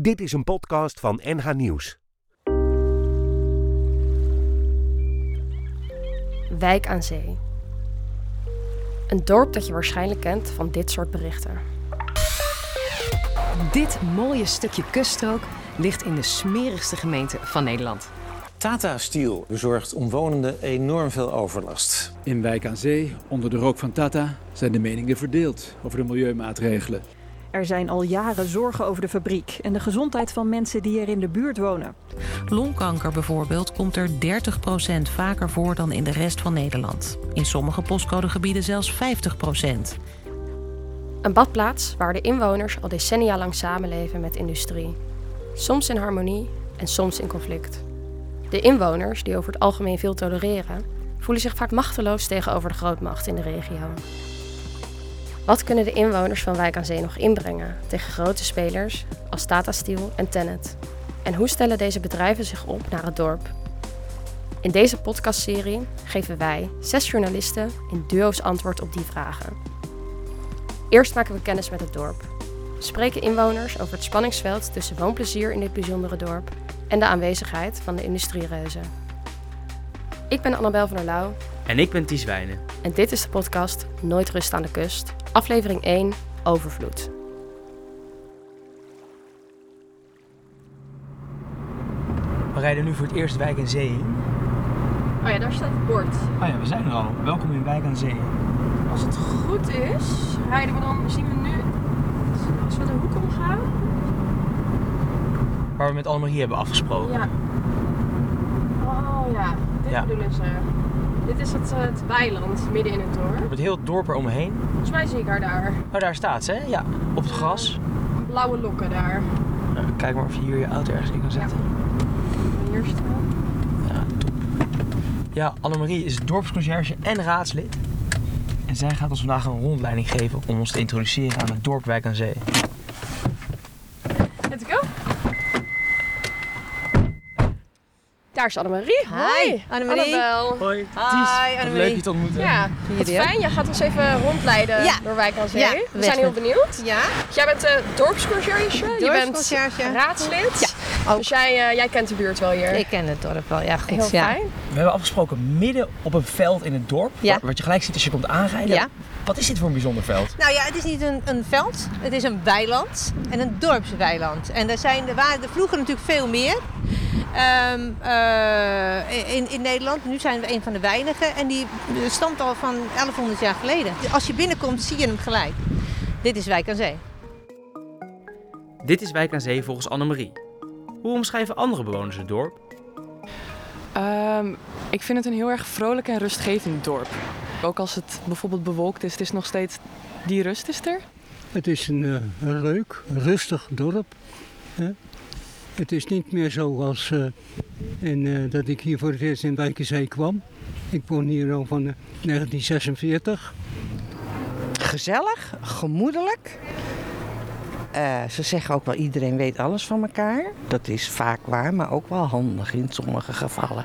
Dit is een podcast van NH Nieuws. Wijk aan Zee. Een dorp dat je waarschijnlijk kent van dit soort berichten. Dit mooie stukje kuststrook ligt in de smerigste gemeente van Nederland. Tata Steel bezorgt omwonenden enorm veel overlast. In Wijk aan Zee, onder de rook van Tata, zijn de meningen verdeeld over de milieumaatregelen. Er zijn al jaren zorgen over de fabriek en de gezondheid van mensen die er in de buurt wonen. Longkanker bijvoorbeeld komt er 30% vaker voor dan in de rest van Nederland. In sommige postcodegebieden zelfs 50%. Een badplaats waar de inwoners al decennia lang samenleven met industrie. Soms in harmonie en soms in conflict. De inwoners, die over het algemeen veel tolereren, voelen zich vaak machteloos tegenover de grootmacht in de regio. Wat kunnen de inwoners van Wijk aan Zee nog inbrengen tegen grote spelers als Tata Steel en Tennet? En hoe stellen deze bedrijven zich op naar het dorp? In deze podcastserie geven wij, zes journalisten, in duo's antwoord op die vragen. Eerst maken we kennis met het dorp. We spreken inwoners over het spanningsveld tussen woonplezier in dit bijzondere dorp en de aanwezigheid van de industriereuzen. Ik ben Annabel van der Lauw En ik ben Ties Wijnen. en dit is de podcast Nooit rust aan de kust, aflevering 1, Overvloed. We rijden nu voor het eerst Wijk aan Zee in. Oh ja, daar staat het bord. Oh ja, we zijn er al. Welkom in Wijk aan Zee. Als het goed is, rijden we dan, zien we nu, als we de hoek omgaan. Waar we met Annemarie hebben afgesproken. Ja. Oh ja, dit Ja. bedoelen ze. Dit is het, eh, het weiland midden in het dorp. Met heel het dorp eromheen. Volgens mij zie ik haar daar. Oh, daar staat ze, hè? Ja, op het gras. Blauwe lokken daar. Nou, kijk maar of je hier je auto ergens in kan zetten. Hier staan. Ja, top. Ja, Annemarie is dorpsconciërge en raadslid. En zij gaat ons vandaag een rondleiding geven om ons te introduceren aan het dorp Wijk aan Zee. Daar is Annemarie. Hoi. Annemarie. Annabel. Hoi, Hi, Annemarie. leuk je te ontmoeten. Ja, wat fijn. Jij gaat ons even rondleiden Ja. door Wijk aan Zee. Ja, we zijn heel benieuwd. Ja, Jij bent de dorpsconciërge. Je bent raadslid. Ja, ook. Dus jij, eh, jij kent de buurt wel hier. ik ken het dorp wel. Ja, goed. Heel ja. fijn. We hebben afgesproken midden op een veld in het dorp. Ja. Wat- Wat je gelijk ziet als je komt aanrijden. Ja. Wat is dit voor een bijzonder veld? Nou ja, het is niet een, een veld, het is een weiland en een dorpsweiland. En er, zijn, er waren er vroeger natuurlijk veel meer ehm, eh, in, in Nederland. Nu zijn we een van de weinigen en die stamt al van 1100 jaar geleden. Als je binnenkomt zie je hem gelijk. Dit is Wijk aan Zee. Dit is Wijk aan Zee volgens Annemarie. Hoe omschrijven andere bewoners het dorp? Ehm, ik vind het een heel erg vrolijk en rustgevend dorp. Ook als het bijvoorbeeld bewolkt is, het is nog steeds die rust is er. Het is een, eh, een leuk, rustig dorp. Hè. Het is niet meer zoals eh, in, eh, dat ik hier voor het eerst in Wijkenzee kwam. Ik woon hier al van eh, 1946. gezellig, gemoedelijk. Eh, ze zeggen ook wel iedereen weet alles van elkaar. Dat is vaak waar, maar ook wel handig in sommige gevallen.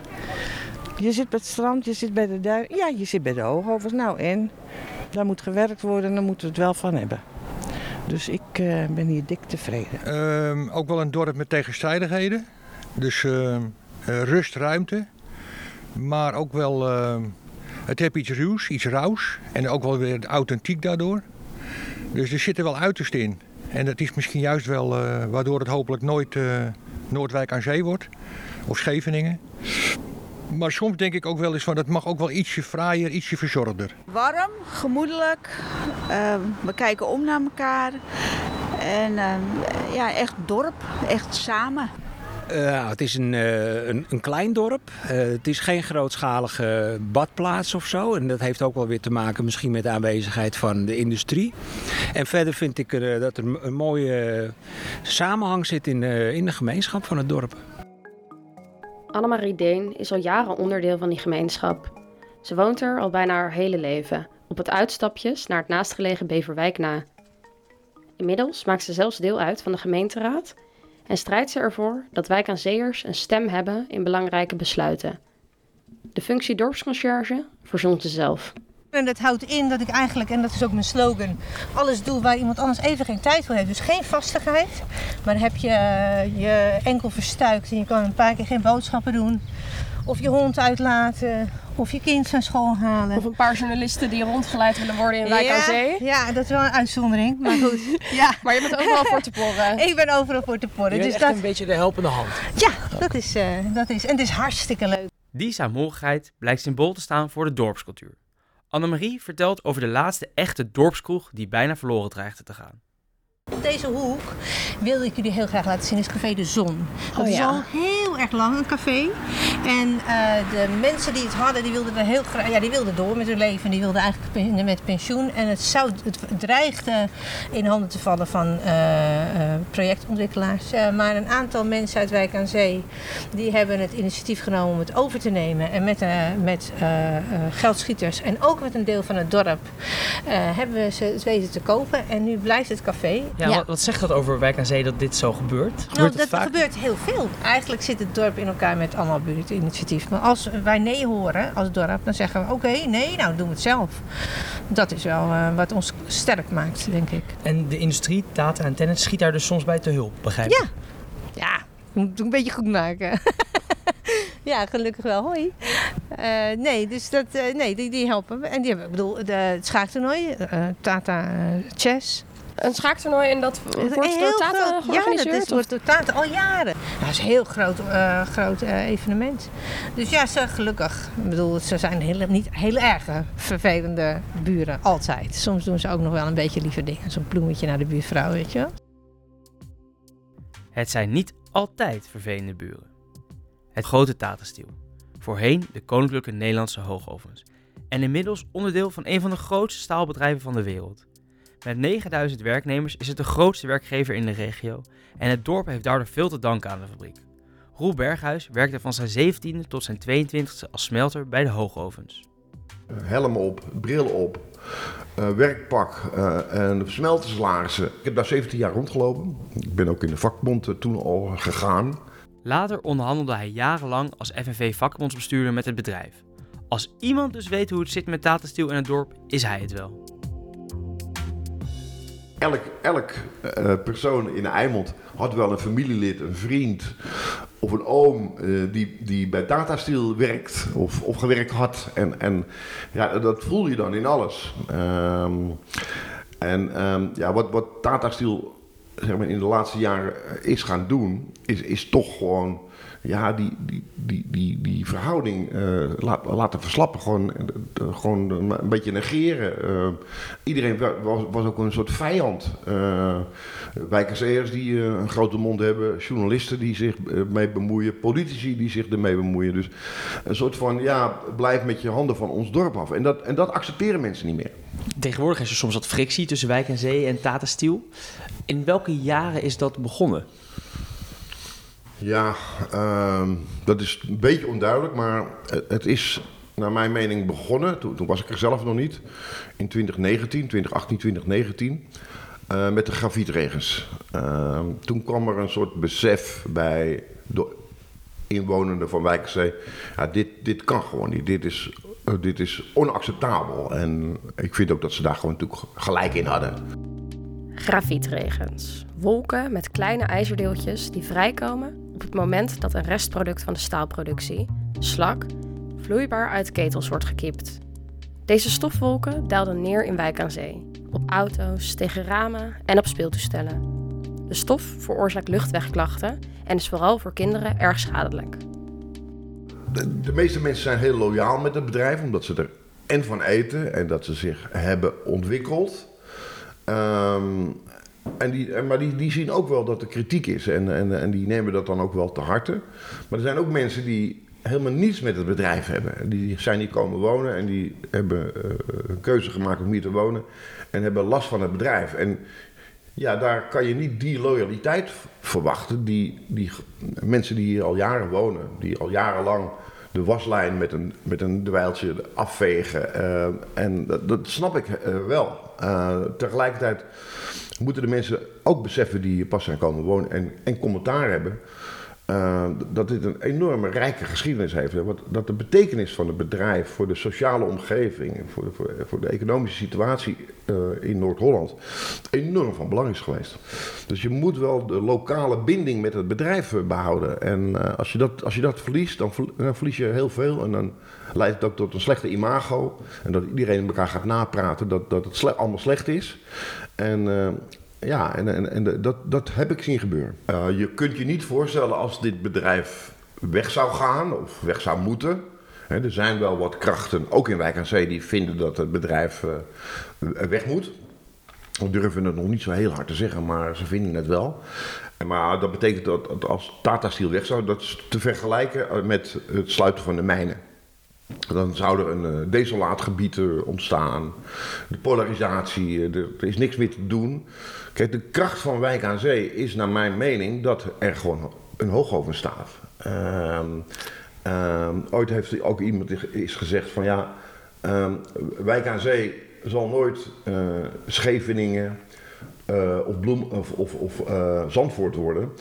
Je zit bij het strand, je zit bij de duin. Ja, je zit bij de hoogovers. Nou en? Daar moet gewerkt worden, daar moeten we het wel van hebben. Dus ik eh, ben hier dik tevreden. Ehm, ook wel een dorp met tegenstrijdigheden. Dus eh, rust, ruimte. Maar ook wel, ehm, het heeft iets ruws, iets rauws. En ook wel weer authentiek daardoor. Dus er zitten wel uiterst in. En dat is misschien juist wel eh, waardoor het hopelijk nooit eh, Noordwijk aan zee wordt. Of Scheveningen. Maar soms denk ik ook wel eens van het mag ook wel ietsje fraaier, ietsje verzorgder. Warm, gemoedelijk. Eh, we kijken om naar elkaar. En eh, ja, echt dorp, echt samen. Eh, het is een, eh, een, een klein dorp. Eh, het is geen grootschalige badplaats of zo. En dat heeft ook wel weer te maken misschien met de aanwezigheid van de industrie. En verder vind ik dat er een, mooie samenhang zit in, in de gemeenschap van het dorp. Annemarie Deen is al jaren onderdeel van die gemeenschap. Ze woont er al bijna haar hele leven, op het uitstapjes naar het naastgelegen Beverwijk na. Inmiddels maakt ze zelfs deel uit van de gemeenteraad en strijdt ze ervoor dat wijk aan zeeërs een stem hebben in belangrijke besluiten. De functie dorpsconciërge verzond ze zelf. En dat houdt in dat ik eigenlijk, en dat is ook mijn slogan, alles doe waar iemand anders even geen tijd voor heeft. Dus geen vastigheid, maar dan heb je eh, je enkel verstuikt en je kan een paar keer geen boodschappen doen. Of je hond uitlaten, of je kind van school halen. Of een paar journalisten die rondgeleid willen worden in Wijk aan ja, Zee. Ja, dat is wel een uitzondering, maar goed. Ja. Maar je bent overal voor te porren. Ik ben overal voor te porren. Je Dus echt dat, een beetje de helpende hand. ja, dat is, eh, dat is. En het is hartstikke leuk. Die saamhorigheid blijkt symbool te staan voor de dorpscultuur. Annemarie vertelt over de laatste echte dorpskroeg die bijna verloren dreigde te gaan. Op deze hoek wilde ik jullie heel graag laten zien, is Café de Zon. Dat Oh is al heel erg lang een café. En eh, de mensen die het hadden, die wilden er heel graag, ja, die wilden door met hun leven. Die wilden eigenlijk met pensioen. En het, zou, het dreigde in handen te vallen van eh, eh, projectontwikkelaars. Maar een aantal mensen uit Wijk aan Zee, die hebben het initiatief genomen om het over te nemen. En met, met geldschieters en ook met een deel van het dorp hebben we ze het weten te kopen. En nu blijft het café. Ja, Wat, wat zegt dat over Wijk aan Zee dat dit zo gebeurt? Nou, Gebeurt dat vaak? gebeurt heel veel. Eigenlijk zit het dorp in elkaar met allemaal buurtinitiatief. Maar als wij nee horen als dorp, dan zeggen we oké, nee, nou doen we het zelf. Dat is wel eh, wat ons sterk maakt, denk ik. En de industrie, data en tennis schiet daar dus soms bij te hulp, begrijp ik? Ja, ja, je moet het een beetje goed maken. ja, gelukkig wel, hoi. Eh, nee, dus dat, eh, nee, die, die helpen we. En die hebben, ik bedoel, de, het schaaktoernooi, eh, Tata Chess. Een schaaktoernooi en dat wordt door Tata groot. Ja, dat is, wordt door Tata al jaren. Dat is een heel groot, eh, groot eh, evenement. Dus ja, ze, gelukkig. Ik bedoel, ze zijn niet heel erg eh, vervelende buren, altijd. Soms doen ze ook nog wel een beetje lieve dingen. Zo'n bloemetje naar de buurvrouw, weet je wel. Het zijn niet altijd vervelende buren. Het grote Tata-stiel. Voorheen de Koninklijke Nederlandse Hoogovens. En inmiddels onderdeel van een van de grootste staalbedrijven van de wereld. Met 9000 werknemers is het de grootste werkgever in de regio. En het dorp heeft daardoor veel te danken aan de fabriek. Roel Berghuis werkte van zijn 17e tot zijn 22e als smelter bij de hoogovens. helm op, bril op, eh, werkpak eh, en smeltersalarissen. Ik heb daar 17 jaar rondgelopen. Ik ben ook in de vakbond eh, toen al gegaan. Later onderhandelde hij jarenlang als FNV-vakbondsbestuurder met het bedrijf. Als iemand dus weet hoe het zit met Tata Steel in het dorp, is hij het wel. Elk, elk eh, persoon in Eimond had wel een familielid, een vriend of een oom eh, die, die bij Tata Steel werkt of, of gewerkt had. En, en ja, dat voel je dan in alles. Ehm, en ehm, ja, wat, wat maar, in de laatste jaren is gaan doen, is, is toch gewoon ja, die, die, die, die, die verhouding eh, laten verslappen. Gewoon, eh, gewoon een beetje negeren. Eh, iedereen wa- was, was ook een soort vijand. Wijkerseers die een grote mond hebben, journalisten die zich mee bemoeien, politici die zich ermee bemoeien. Dus een soort van, ja, blijf met je handen van ons dorp af. En dat, en dat accepteren mensen niet meer. Tegenwoordig is er soms wat frictie tussen Wijk en Zee en Tata Steel. In welke jaren is dat begonnen? Ja, ehm, dat is een beetje onduidelijk, maar het, is naar mijn mening begonnen. Toen, toen was ik er zelf nog niet. In 2019, 2018, 2019. eh, met de grafietregens. Ehm, toen kwam er een soort besef bij de inwonenden van Wijkerzee. Ja, dit, dit kan gewoon niet. Dit is, eh, dit is onacceptabel. En ik vind ook dat ze daar gewoon natuurlijk gelijk in hadden. Grafietregens. Wolken met kleine ijzerdeeltjes die vrijkomen op het moment dat een restproduct van de staalproductie, slak, vloeibaar uit ketels wordt gekiept. Deze stofwolken daalden neer in Wijk aan Zee, op auto's, tegen ramen en op speeltoestellen. De stof veroorzaakt luchtwegklachten en is vooral voor kinderen erg schadelijk. De, de meeste mensen zijn heel loyaal met het bedrijf, omdat ze er en van eten en dat ze zich hebben ontwikkeld. Ehm, en die, maar die, zien ook wel dat er kritiek is en, en, en die nemen dat dan ook wel te harte. Maar er zijn ook mensen die helemaal niets met het bedrijf hebben. Die zijn hier komen wonen en die hebben eh, een keuze gemaakt om hier te wonen en hebben last van het bedrijf. En ja, daar kan je niet die loyaliteit verwachten. Die, die mensen die hier al jaren wonen, die al jarenlang de waslijn met een, met een dweiltje afvegen. eh, en dat, snap ik eh, wel. Tegelijkertijd moeten de mensen ook beseffen die hier pas zijn komen wonen en, en commentaar hebben. eh, dat dit een enorme rijke geschiedenis heeft. Dat de betekenis van het bedrijf voor de sociale omgeving, voor de, voor, de economische situatie in Noord-Holland enorm van belang is geweest. Dus je moet wel de lokale binding met het bedrijf eh, behouden. En eh, als, je dat, als je dat verliest, dan, verl- dan verlies je heel veel. En dan leidt ook tot een slechte imago. En dat iedereen elkaar gaat napraten dat, dat het allemaal slecht is. En eh, ja, en, en, en dat, dat heb ik zien gebeuren. Eh, je kunt je niet voorstellen als dit bedrijf weg zou gaan of weg zou moeten. Er zijn wel wat krachten, ook in Wijk aan Zee, die vinden dat het bedrijf eh, weg moet. We durven het nog niet zo heel hard te zeggen, maar ze vinden het wel. Maar dat betekent dat als Tata Steel weg zou, dat is te vergelijken eh, met het sluiten van de mijnen. Dan zou er een eh, desolaat gebied ontstaan. De polarisatie, er is niks meer te doen. Kijk, de kracht van Wijk aan Zee is naar mijn mening dat er gewoon een hoogoven staat. Ehm, ehm, ooit heeft ook iemand is gezegd van ja, ehm, Wijk aan Zee zal nooit eh, Scheveningen eh, of, Bloem, of, of, of eh, Zandvoort worden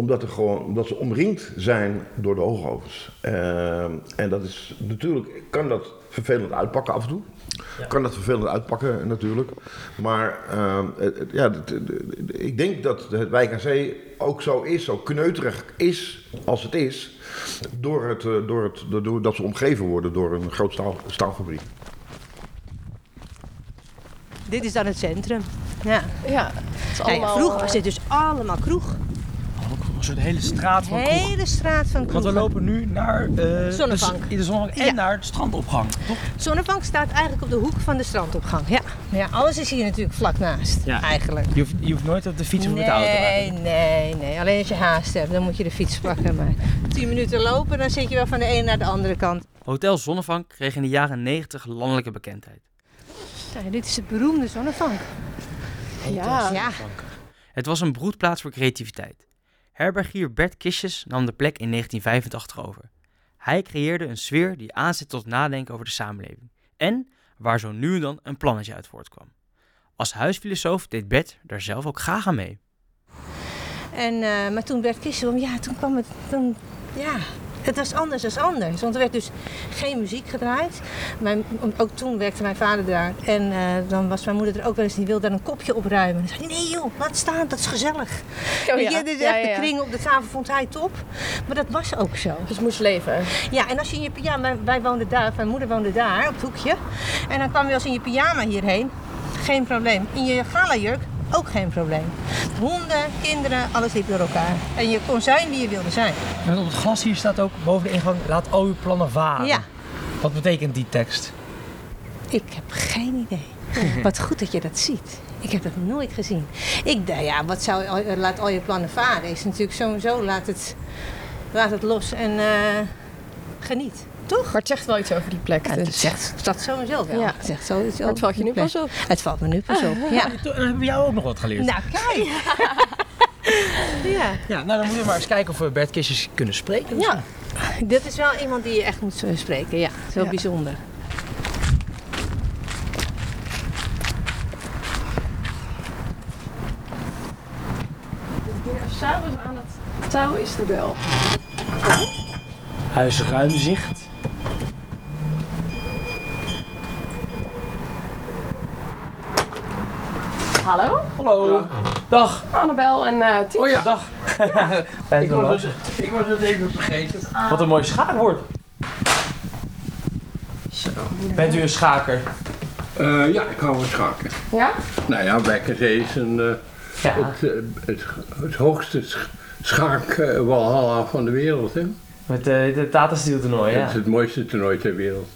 omdat, er gewoon, omdat ze omringd zijn door de hoogovens. Ehm, en dat is natuurlijk, kan dat vervelend uitpakken af en toe. Kan dat vervelend uitpakken natuurlijk. Maar ehm, het- het- ja, het- het- ik denk dat het Wijk aan Zee ook zo is, zo kneuterig is als het is. Door het, eh, door het, door, dat ze omgeven worden door een groot staal, staalfabriek. Dit is dan het centrum. Ja. Ja, is allemaal, vroeger eh, was dit dus allemaal kroeg. Een soort hele straat van kroeg. hele straat van. Want we lopen nu naar eh, Zonnebank. de, de zonnebank en Ja. naar de strandopgang, toch? Zonnebank staat eigenlijk op de hoek van de strandopgang. Ja, ja alles is hier natuurlijk vlak naast. Eigenlijk. Je hoeft, je hoeft nooit op de fiets of nee, met de auto. eigenlijk. nee, nee. Alleen als je haast hebt, dan moet je de fiets pakken. Maar 10 minuten lopen, dan zit je wel van de ene naar de andere kant. Hotel Zonnevank kreeg in de jaren 90 landelijke bekendheid. Ja, dit is het beroemde zonnebank. Ja. ja. Het was een broedplaats voor creativiteit. Herbergier Bert Kisjes nam de plek in 1985 over. Hij creëerde een sfeer die aanzet tot nadenken over de samenleving. En waar zo nu en dan een plannetje uit voortkwam. Als huisfilosoof deed Bert daar zelf ook graag aan mee. En, eh, maar toen Bert Kissel, ja, toen kwam het, toen, ja, het was anders dan anders. Want er werd dus geen muziek gedraaid. Mijn, ook toen werkte mijn vader daar. En eh, dan was mijn moeder er ook wel eens, die wilde daar een kopje opruimen. Dan zei hij, nee joh, laat staan, dat is gezellig. Oh ja, je, ja, echt ja. de kring op de tafel vond hij top. Maar dat was ook zo. Dus moest leven. Ja, en als je in je pyjama, wij- wij woonden daar, mijn moeder woonde daar op het hoekje. En dan kwam je als in je pyjama hierheen, geen probleem. In je galajurk, ook geen probleem. Honden, kinderen, alles liep door elkaar. En je kon zijn wie je wilde zijn. En op het glas hier staat ook boven de ingang, laat al uw plannen varen. Ja. Wat betekent die tekst? Ik heb geen idee. Wat goed dat je dat ziet. Ik heb dat nooit gezien. Ik dacht, ja, wat zou, al- laat al je plannen varen? Is natuurlijk sowieso, laat het, laat het los en eh, geniet. Toch? Maar het zegt wel iets over die plek. Ja, dus. het zegt dat sowieso wel. Ja. Het zegt sowieso Maar het valt je nu pas op. Het valt me nu pas op, ja. En dan hebben we jou ook nog wat geleerd. Nou, kijk. ja. Ja, nou dan moeten we maar eens kijken of we Bert Kistjes kunnen spreken. Ja, dit is wel iemand die je echt moet spreken. Ja, is Ja. bijzonder. S'avonds aan het touw is de bel. Huis Ruimzicht. Hallo? Hallo. Dag. Annabel en eh Tien. Oh ja, dag. Ik was, het, ik was het even vergeten. Wat een mooi schaakwoord. Bent u een schaker? Eh, ja, ik hou van schaken. Ja? Nou ja, Bekkerzee is een, eh, het, het, het hoogste sch- schaakwalhalla van de wereld. Hè? Met uh, de Tata Steel toernooi, ja. Het is het mooiste toernooi ter wereld.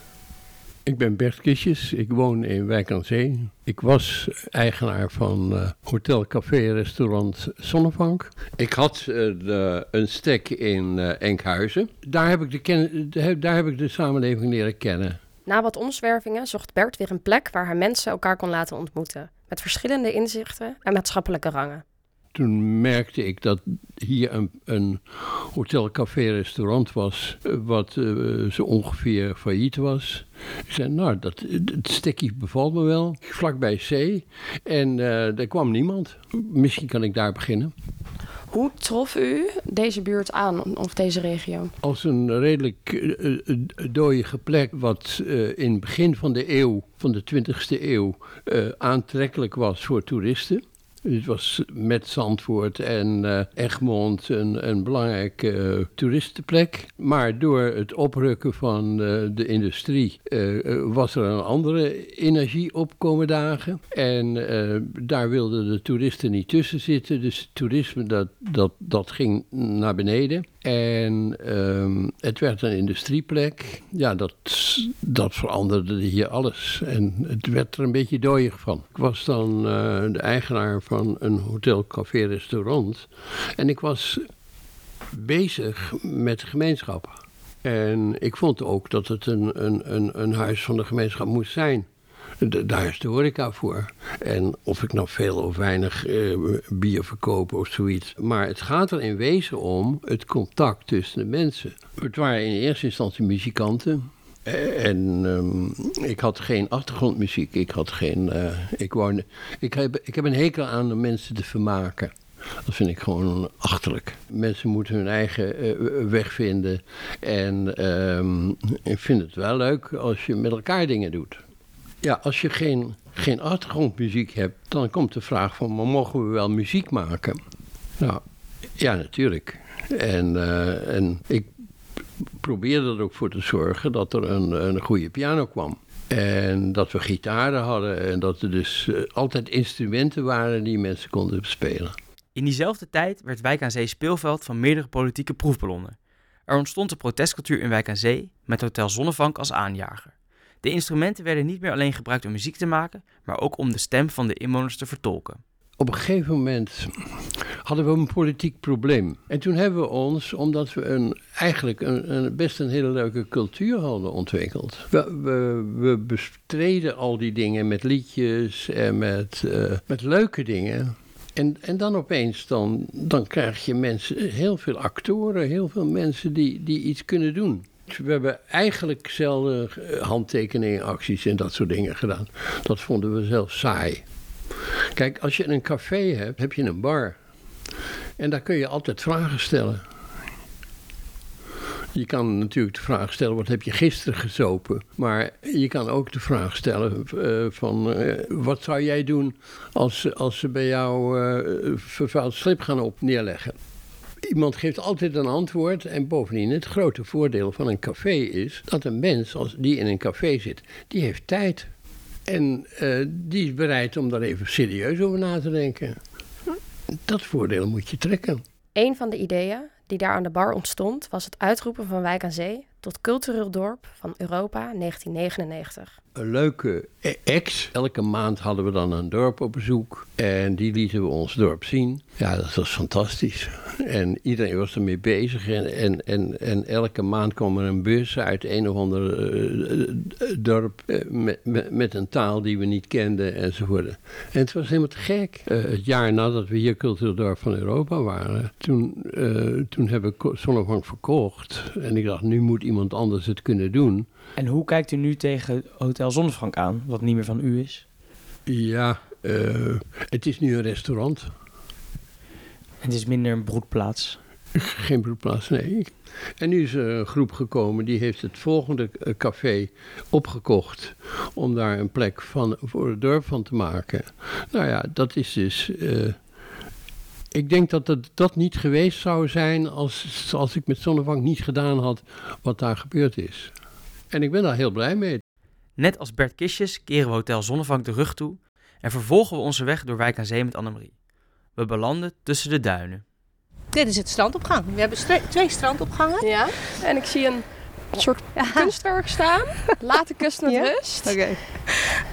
Ik ben Bert Kistjes, ik woon in Wijk aan Zee. Ik was eigenaar van eh, hotel, café, restaurant Zonnevank. Ik had eh, de, een stek in eh, Enkhuizen. Daar heb, ik de ken, de- daar heb ik de samenleving leren kennen. Na wat omzwervingen zocht Bert weer een plek waar hij mensen elkaar kon laten ontmoeten. Met verschillende inzichten en maatschappelijke rangen. Toen merkte ik dat hier een, een hotel, café, restaurant was, eh, wat eh, zo ongeveer failliet was. Ik zei, nou, dat, het stekkie bevalt me wel, vlakbij zee. En eh er kwam niemand. Misschien kan ik daar beginnen. Hoe trof u deze buurt aan, of deze regio? Als een redelijk uh, dooie plek, wat uh, in het begin van de eeuw, van de 20e eeuw, uh, aantrekkelijk was voor toeristen. Het was met Zandvoort en uh, Egmond een, een belangrijke uh, toeristenplek. Maar door het oprukken van uh, de industrie was er een andere energie opkomen dagen. En daar wilden de toeristen niet tussen zitten. Dus het toerisme dat, dat, dat ging naar beneden. En um, het werd een industrieplek. Ja, dat, dat veranderde hier alles. En het werd er een beetje dooiig van. Ik was dan de eigenaar van een hotel, café, restaurant. En ik was bezig met gemeenschappen. En ik vond ook dat het een, een, een, een huis van de gemeenschap moest zijn. Daar is de horeca voor. En of ik nou veel of weinig eh, bier verkoop of zoiets. Maar het gaat er in wezen om het contact tussen de mensen. Het waren in eerste instantie muzikanten. En um, ik had geen achtergrondmuziek. Ik had geen. Uh, ik, woonde, ik, heb, ik heb een hekel aan de mensen te vermaken. Dat vind ik gewoon achterlijk. Mensen moeten hun eigen weg vinden. En um, ik vind het wel leuk als je met elkaar dingen doet. Ja, als je geen, geen achtergrondmuziek hebt, dan komt de vraag van, maar mogen we wel muziek maken? Nou, ja, natuurlijk. En, uh, en ik probeerde er ook voor te zorgen dat er een, een goede piano kwam. En dat we gitaren hadden en dat er dus uh, altijd instrumenten waren die mensen konden spelen. In diezelfde tijd werd Wijk aan Zee speelveld van meerdere politieke proefballonnen. Er ontstond de protestcultuur in Wijk aan Zee met Hotel Zonnevank als aanjager. De instrumenten werden niet meer alleen gebruikt om muziek te maken, maar ook om de stem van de inwoners te vertolken op een gegeven moment hadden we een politiek probleem. En toen hebben we ons, omdat we een, eigenlijk een, een best een hele leuke cultuur hadden ontwikkeld. We, we, bestreden al die dingen met liedjes en met, uh, met leuke dingen. En, en dan opeens, dan, dan krijg je mensen, heel veel actoren, heel veel mensen die, die iets kunnen doen. We hebben eigenlijk zelden handtekeningen, acties en dat soort dingen gedaan. Dat vonden we zelf saai. Kijk, als je een café hebt, heb je een bar. En daar kun je altijd vragen stellen. Je kan natuurlijk de vraag stellen, wat heb je gisteren gezopen? Maar je kan ook de vraag stellen uh, van, uh, wat zou jij doen als, als ze bij jou uh, vervuild slip gaan op neerleggen? Iemand geeft altijd een antwoord en bovendien het grote voordeel van een café is dat een mens als die in een café zit, die heeft tijd. En uh, die is bereid om daar even serieus over na te denken. Dat voordeel moet je trekken. Een van de ideeën die daar aan de bar ontstond was het uitroepen van Wijk aan Zee tot cultureel dorp van Europa 1999 een leuke ex. Elke maand hadden we dan een dorp op bezoek. En die lieten we ons dorp zien. Ja, dat was fantastisch. En iedereen was ermee bezig. En, en, en, en elke maand kwam er een bus uit een of ander uh, dorp. Uh, met, met, een taal die we niet kenden enzovoort. En het was helemaal te gek. Het jaar nadat we hier cultureel dorp van Europa waren. Toen, toen hebben we Zonnebank verkocht. En ik dacht, nu moet iemand anders het kunnen doen. En hoe kijkt u nu tegen Hotel Zonnefrank aan, wat niet meer van u is? Ja, uh, het is nu een restaurant. En het is minder een broedplaats? Geen broedplaats, nee. En nu is er een groep gekomen die heeft het volgende eh, café opgekocht om daar een plek van, voor het dorp van te maken. Nou ja, dat is dus. Uh, ik denk dat het dat niet geweest zou zijn als, als ik met Zonnevank niet gedaan had wat daar gebeurd is. En ik ben daar heel blij mee. Net als Bert Kistjes keren we Hotel Zonnevank de rug toe en vervolgen we onze weg door Wijk aan Zee met Annemarie. We belanden tussen de duinen. Dit is het strandopgang. We hebben twee strandopgangen. Ja, en ik zie een soort ja. kunstwerk staan. Laat de kust met ja? rust. Oké. Okay.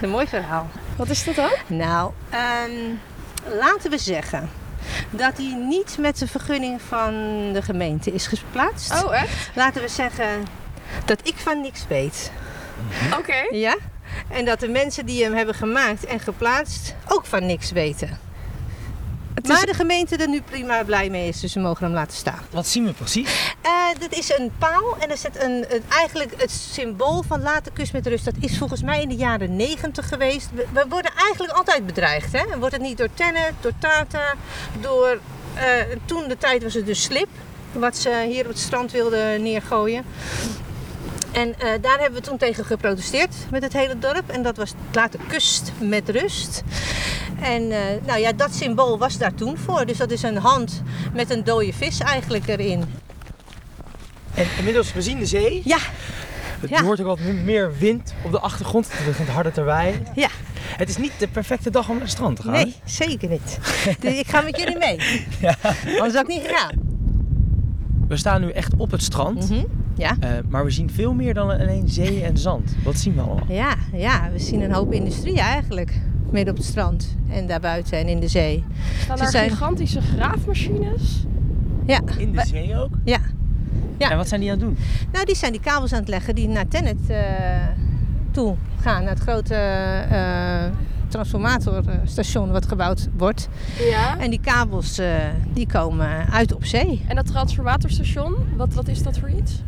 Een mooi verhaal. Wat is dat dan? Nou, um, laten we zeggen dat hij niet met de vergunning van de gemeente is geplaatst. Oh, echt? Laten we zeggen dat ik van niks weet. Mhm. Oké. Ja? En dat de mensen die hem hebben gemaakt en geplaatst ook van niks weten. Maar de gemeente er nu prima blij mee is, dus we mogen hem laten staan. Wat zien we precies? Uh, dat is een paal en er zit een, een, eigenlijk het symbool van laat de kust met rust. Dat is volgens mij in de jaren negentig geweest. We, we, worden eigenlijk altijd bedreigd. Hè? Wordt het niet door Tennet, door Tata, door Eh, toen de tijd was het dus slip, wat ze hier op het strand wilden neergooien. En eh, daar hebben we toen tegen geprotesteerd met het hele dorp. En dat was later kust met rust. En eh, nou ja, dat symbool was daar toen voor. Dus dat is een hand met een dode vis eigenlijk erin. En inmiddels, we zien de zee. Ja. Het Ja. hoort ook wat meer wind op de achtergrond. Het begint harder te waaien. Ja. Het is niet de perfecte dag om naar het strand te gaan. Nee, zeker niet. dus ik ga met jullie mee. Ja. Anders had ik niet gegaan. We staan nu echt op het strand. Mhm, Ja. Eh, maar we zien veel meer dan alleen zee en zand. Wat zien we allemaal? Ja, ja, we zien een hoop industrie eigenlijk. Midden op het strand en daarbuiten en in de zee. Staan Ze daar zijn- gigantische graafmachines? Ja. In de zee ook? Ja. ja. En wat zijn die aan het doen? Nou, die zijn die kabels aan het leggen die naar Tennet eh, toe gaan. Naar het grote eh, transformatorstation wat gebouwd wordt. Ja. En die kabels eh, die komen uit op zee. En dat transformatorstation, wat, wat is dat voor iets?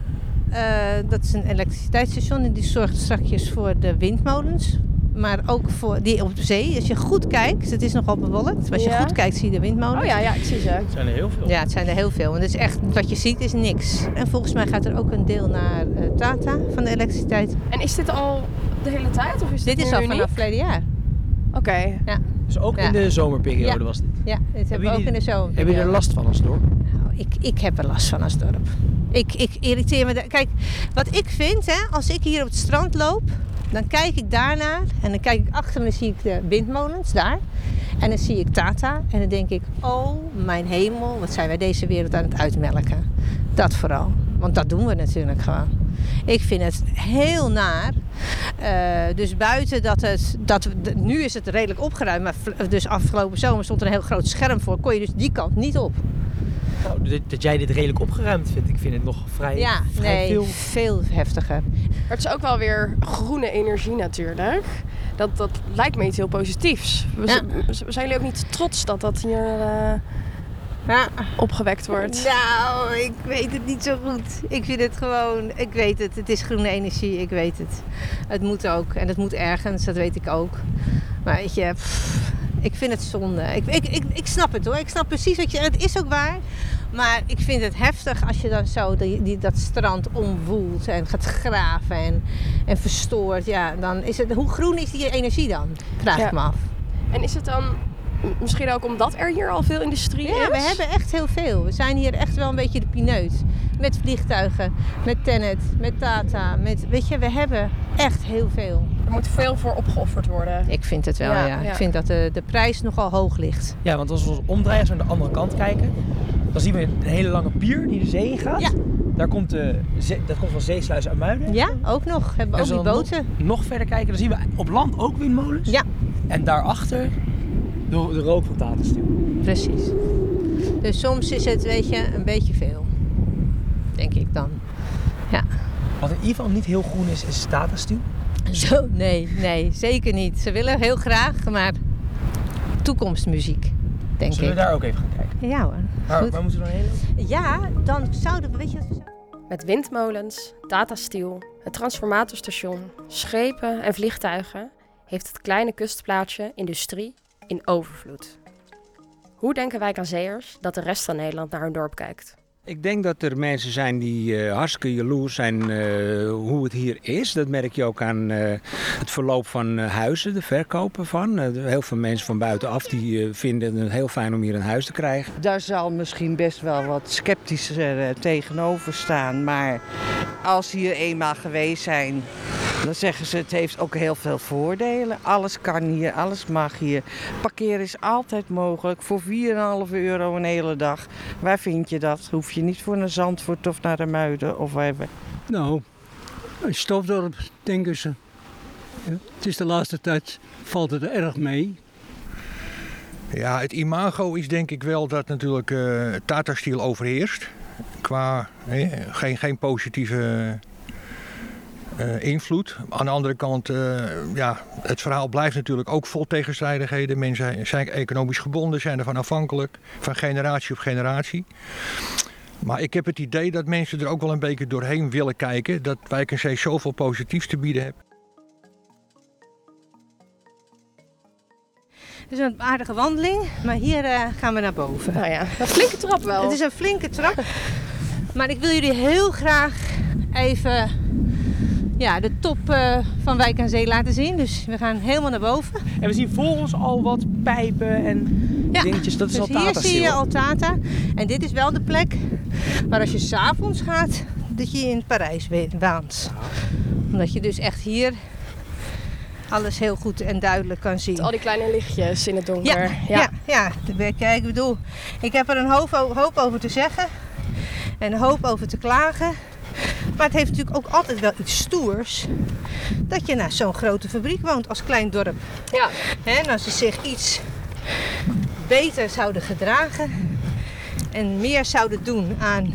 Eh, dat is een elektriciteitsstation en die zorgt straks voor de windmolens. Maar ook voor die op zee. Als je goed kijkt, het is nogal bewolkt. Maar als je Ja. goed kijkt, zie je de windmolens. Oh ja, ja, ik zie ze. Het zijn er heel veel. Ja, het zijn er heel veel. En het is echt, wat je ziet is niks. En volgens mij gaat er ook een deel naar eh, Tata van de elektriciteit. En is dit al de hele tijd? Of is dit, Dit is al uniek? vanaf verleden jaar. Oké. Ja. Dus ook Ja. in de zomerperiode Ja. was dit? Ja, dit hebben we ook jullie- in de zomer. Hebben jullie er last van als dorp? Nou, ik, ik heb er last van als dorp. Ik, ik irriteer me. Kijk, wat ik vind, hè, als ik hier op het strand loop, dan kijk ik daarnaar. En dan kijk ik achter me, zie ik de windmolens daar. En dan zie ik Tata. En dan denk ik, oh mijn hemel, wat zijn wij deze wereld aan het uitmelken. Dat vooral. Want dat doen we natuurlijk gewoon. Ik vind het heel naar. Eh, dus buiten dat het, dat nu is het redelijk opgeruimd, maar dus afgelopen zomer stond er een heel groot scherm voor. Kon je dus die kant niet op. Nou, dat, dat jij dit redelijk opgeruimd vindt, ik vind het nog vrij, Ja, vrij nee, veel. veel heftiger. Maar het is ook wel weer groene energie natuurlijk. Dat, dat lijkt me iets heel positiefs. We Ja. Zijn jullie ook niet trots dat dat hier eh, opgewekt wordt? Nou, ik weet het niet zo goed. Ik vind het gewoon, ik weet het, het is groene energie, ik weet het. Het moet ook en het moet ergens, dat weet ik ook. Maar weet je, pff, ik vind het zonde. Ik, ik, ik, ik snap het hoor, ik snap precies wat je, en het is ook waar. Maar ik vind het heftig als je dan zo die, die, dat strand omwoelt en gaat graven en, en verstoort. Ja, dan is het, hoe groen is die energie dan? Vraag Ja. ik me af. En is het dan misschien ook omdat er hier al veel industrie is? Ja, we hebben echt heel veel. We zijn hier echt wel een beetje de pineut. Met vliegtuigen, met Tennet, met Tata. Met, weet je, we hebben echt heel veel. Er moet veel voor opgeofferd worden. Ik vind het wel, ja. Ja, ja. Ik vind dat de, de prijs nogal hoog ligt. Ja, want als we ons omdraaien, als we naar de andere kant kijken, dan zien we een hele lange pier die de zee in gaat. Ja. Daar komt, de, zee- dat komt van Zeesluis uit Muiden. Ja, ook nog. Hebben we ook als die we dan boten. Nog, nog verder kijken, dan zien we op land ook windmolens. Ja. En daarachter de, de rook van. Precies. Dus soms is het, weet je, een beetje veel. Denk ik dan. Ja. Wat in ieder geval niet heel groen is, is Steel. Zo, nee, nee, zeker niet. Ze willen heel graag, maar toekomstmuziek, denk Zullen ik. we daar ook even gaan kijken? Ja hoor. Waar, Goed. waar moeten we dan heen lopen? Ja, dan zouden we, weet je wat we zouden- Met windmolens, Tata Steel, het transformatorstation, schepen en vliegtuigen heeft het kleine kustplaatsje industrie in overvloed. Hoe denken wijkaanszeers dat de rest van Nederland naar hun dorp kijkt? Ik denk dat er mensen zijn die eh, hartstikke jaloers zijn eh, hoe het hier is. Dat merk je ook aan eh, het verloop van huizen, de verkopen van. Heel veel mensen van buitenaf die vinden het heel fijn om hier een huis te krijgen. Daar zal misschien best wel wat sceptischer tegenover staan. Maar als hier eenmaal geweest zijn, dan zeggen ze het heeft ook heel veel voordelen. Alles kan hier, alles mag hier. Parkeren is altijd mogelijk voor 4,5 euro een hele dag. Waar vind je dat? Hoef je niet voor naar Zandvoort of naar de Muiden of waar Nou, een stofdorp, denken ze. Ja, het is de laatste tijd, valt het er erg mee. Ja, het imago is denk ik wel dat natuurlijk eh Tata Steel overheerst. Qua hè, geen, geen positieve eh, invloed. Aan de andere kant, eh, ja, het verhaal blijft natuurlijk ook vol tegenstrijdigheden. Mensen zijn, zijn economisch gebonden, zijn ervan afhankelijk. Van generatie op generatie. Maar ik heb het idee dat mensen er ook wel een beetje doorheen willen kijken. Dat Wijk en Zee zoveel positiefs te bieden heeft. is een aardige wandeling, maar hier uh, gaan we naar boven. Nou ja, een flinke trap wel. Het is een flinke trap. maar ik wil jullie heel graag even ja, de top uh, van Wijk aan Zee laten zien. Dus we gaan helemaal naar boven. En we zien voor ons al wat pijpen en ja, dingetjes. Dat is dus Altata hier zie je Altata. En dit is wel de plek waar als je s'avonds gaat, dat je in Parijs waant. Omdat je dus echt hier alles heel goed en duidelijk kan zien. Al die kleine lichtjes in het donker. Ja, ja. ja, ja. Kijk, ik bedoel, ik heb er een hoop, hoop over te zeggen en een hoop over te klagen. Maar het heeft natuurlijk ook altijd wel iets stoers dat je naar zo'n grote fabriek woont als klein dorp. Ja. En als ze zich iets beter zouden gedragen en meer zouden doen aan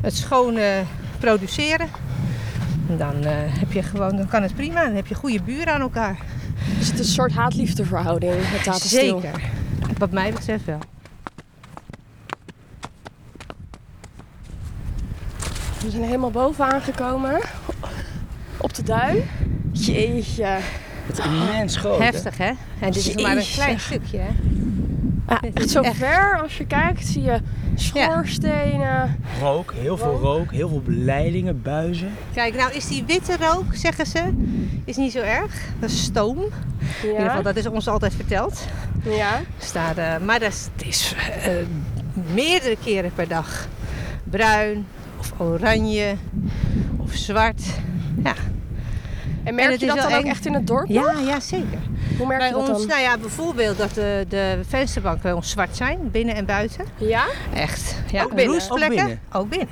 het schone produceren, dan uh, heb je gewoon, dan kan het prima. Dan heb je goede buren aan elkaar. Dus het is een soort haat-liefdeverhouding met Tata Steel. Zeker. Wat mij betreft wel. We zijn helemaal boven aangekomen. Op de duin. Jeetje. Het is immens groot. Heftig, hè? En dit is maar een klein stukje, hè? Ja, echt zo echt... ver als je kijkt, zie je schoorstenen. Ja. Rook, heel veel rook, heel veel leidingen, buizen. Kijk, nou is die witte rook, zeggen ze, is niet zo erg. Dat is stoom. Ja. In ieder geval, dat is ons altijd verteld. Ja. Staat, uh, maar dat is, het is uh, meerdere keren per dag. Bruin, of oranje of zwart. Ja. En merk en je dat dan eng. ook echt in het dorp? Ja, ja zeker. Hoe merk bij je dat ons, dan? Nou ja, bijvoorbeeld dat de, de vensterbanken bij ons zwart zijn, binnen en buiten. Ja? Echt. Ja, Ook binnen? Roestplekken. Ook binnen? Ook binnen.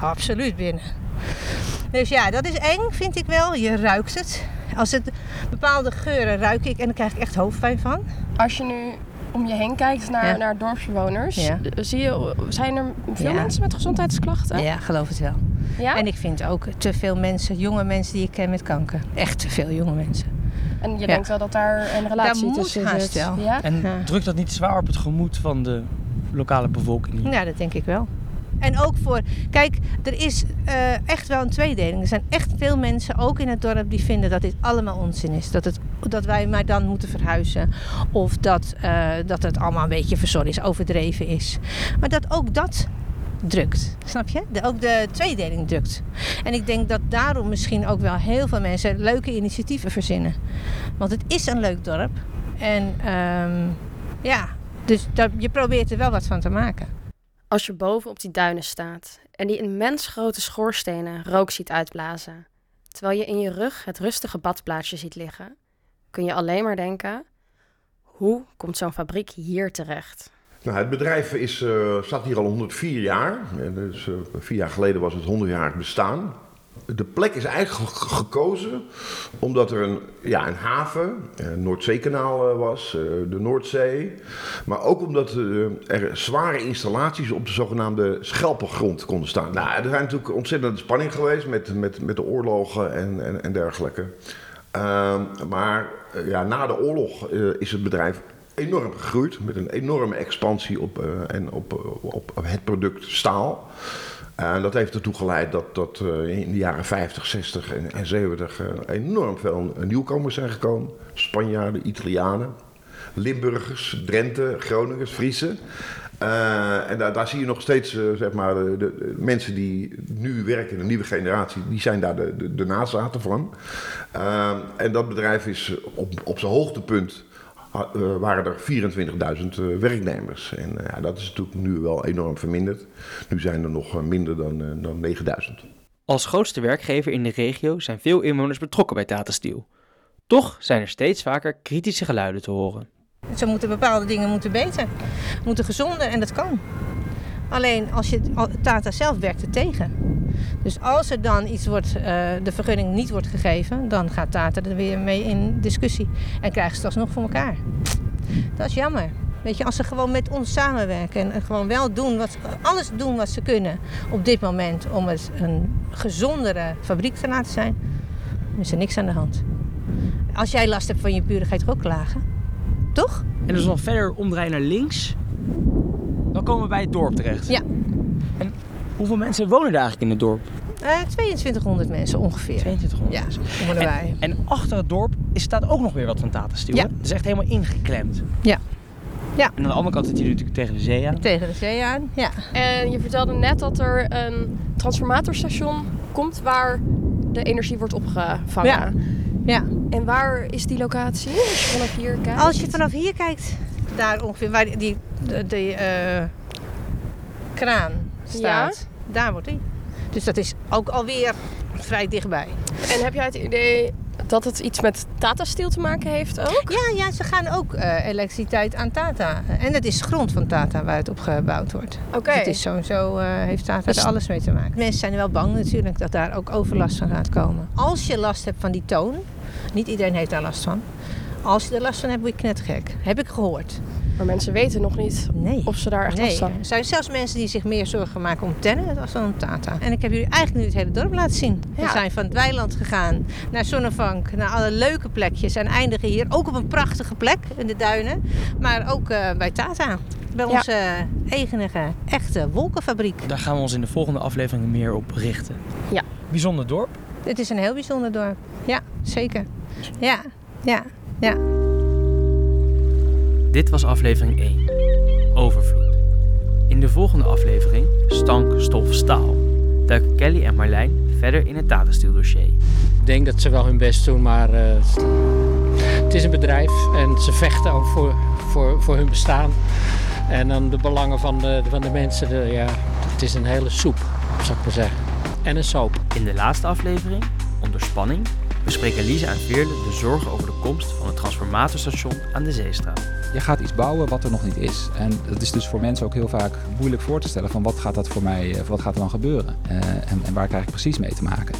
Absoluut binnen. Dus ja, dat is eng, vind ik wel. Je ruikt het. Als het bepaalde geuren ruik ik en dan krijg ik echt hoofdpijn van. Als je nu om je heen kijkt naar, Ja. naar dorpsbewoners, Ja. zie je, zijn er veel Ja. mensen met gezondheidsklachten? Ja, geloof het wel. Ja? En ik vind ook te veel mensen, jonge mensen die ik ken met kanker. Echt te veel jonge mensen. En je Ja. denkt wel dat daar een relatie Daar moet tussen haast zit? wel. Ja? En Ja. drukt dat niet zwaar op het gemoed van de lokale bevolking? Ja, dat denk ik wel. En ook voor, kijk, er is eh, echt wel een tweedeling. Er zijn echt veel mensen, ook in het dorp, die vinden dat dit allemaal onzin is. Dat, het, dat wij maar dan moeten verhuizen. Of dat, eh, dat het allemaal een beetje verzorgd is, overdreven is. Maar dat ook dat drukt. Snap je? Ook de tweedeling drukt. En ik denk dat daarom misschien ook wel heel veel mensen leuke initiatieven verzinnen. Want het is een leuk dorp. En ehm, ja, dus dat, je probeert er wel wat van te maken. Als je boven op die duinen staat en die immens grote schoorstenen rook ziet uitblazen, terwijl je in je rug het rustige badplaatsje ziet liggen, kun je alleen maar denken: hoe komt zo'n fabriek hier terecht? Nou, het bedrijf is, eh, staat hier al 104 jaar. En dus, eh, vier jaar geleden was het 100-jarig bestaan. De plek is eigenlijk ge- gekozen omdat er een, ja, een haven, een Noordzeekanaal eh, was, eh, de Noordzee. Maar ook omdat eh, er zware installaties op de zogenaamde schelpengrond konden staan. Nou, er zijn natuurlijk ontzettende spanning geweest met, met, met de oorlogen en, en, en dergelijke. Ehm, maar eh, ja, na de oorlog eh, is het bedrijf enorm gegroeid. Met een enorme expansie op, eh, en op, eh, op het product staal. En dat heeft ertoe geleid dat, eh, in de jaren 50, 60 en, en 70 eh, enorm veel nieuwkomers zijn gekomen. Spanjaarden, Italianen, Limburgers, Drenthe, Groningers, Friesen. Eh, en daar, daar zie je nog steeds, eh, zeg maar, de, mensen die nu werken de nieuwe generatie, die zijn daar de, de, nazaten van. Eh, en dat bedrijf is op, op zijn hoogtepunt eh, waren er 24.000 eh, werknemers. En eh, ja, dat is natuurlijk nu wel enorm verminderd. Nu zijn er nog eh, minder dan, eh, dan 9.000. Als grootste werkgever in de regio zijn veel inwoners betrokken bij Tata Steel. Toch zijn er steeds vaker kritische geluiden te horen. Zo moeten bepaalde dingen moeten beter, moeten gezonder en dat kan. Alleen als je Tata zelf werkt er tegen. Dus als er dan iets wordt, eh, de vergunning niet wordt gegeven, dan gaat Tata er weer mee in discussie en krijgen ze het alsnog voor elkaar. Dat is jammer. Weet je, als ze gewoon met ons samenwerken en gewoon wel doen wat, alles doen wat ze kunnen op dit moment om het een gezondere fabriek te laten zijn, dan is er niks aan de hand. Als jij last hebt van je buren, ga je toch ook klagen? Toch? En als we nog verder omdraaien naar links, dan komen we bij het dorp terecht. Ja. Hoeveel mensen wonen er eigenlijk in het dorp? Eh 2200 mensen ongeveer. 2200 ja, mensen. en. En, achter het dorp is, staat ook nog weer wat van Tata Steel. Ja. Het is echt helemaal ingeklemd. Ja. Ja. En aan de andere kant zit je natuurlijk tegen de zee aan. Tegen de zee aan, ja. En je vertelde net dat er een transformatorstation komt waar de energie wordt opgevangen. Ja. ja. En waar is die locatie als je vanaf hier kijkt? Als je vanaf hier kijkt, daar ongeveer waar die, die, eh, kraan staat, daar wordt die. Dus dat is ook alweer vrij dichtbij. En heb jij het idee dat het iets met Tata Steel te maken heeft ook? Ja, ja ze gaan ook eh, elektriciteit aan Tata. En het is grond van Tata waar het op gebouwd wordt. Oké. Dus het is sowieso, eh, heeft Tata Dus- er alles mee te maken. Mensen zijn wel bang natuurlijk dat daar ook overlast van gaat komen. Als je last hebt van die toon, niet iedereen heeft daar last van. Als je er last van hebt, word je knettergek. Heb ik gehoord. Maar mensen weten nog niet of ze daar echt last Nee, van er zijn zelfs mensen die zich meer zorgen maken om Tennen dan om Tata. En ik heb jullie eigenlijk nu het hele dorp laten zien. We zijn van het weiland gegaan naar Zonnevank, naar alle leuke plekjes. En eindigen hier ook op een prachtige plek in de duinen. Maar ook eh, bij Tata. Bij Ja. onze eigenige, echte wolkenfabriek. Daar gaan we ons in de volgende aflevering meer op richten. Ja. Bijzonder dorp. Het is een heel bijzonder dorp. Ja, zeker. Ja, ja, ja. Dit was aflevering 1. Overvloed. In de volgende aflevering, Stank, Stof, Staal, duiken Kelly en Marlijn verder in het Tata Steel dossier. Ik denk dat ze wel hun best doen, maar eh, het is een bedrijf en ze vechten ook voor, voor, voor hun bestaan. En dan de belangen van de, van de mensen, de, ja, het is een hele soep, zou ik maar zeggen. En een soap. In de laatste aflevering, onder spanning, bespreken Lisa en Veerle de zorgen over de komst van het transformatorstation aan de Zeestraat. Je gaat iets bouwen wat er nog niet is. En dat is dus voor mensen ook heel vaak moeilijk voor te stellen van wat gaat dat voor mij, eh, wat gaat er dan gebeuren? Eh, en, en waar krijg ik precies mee te maken?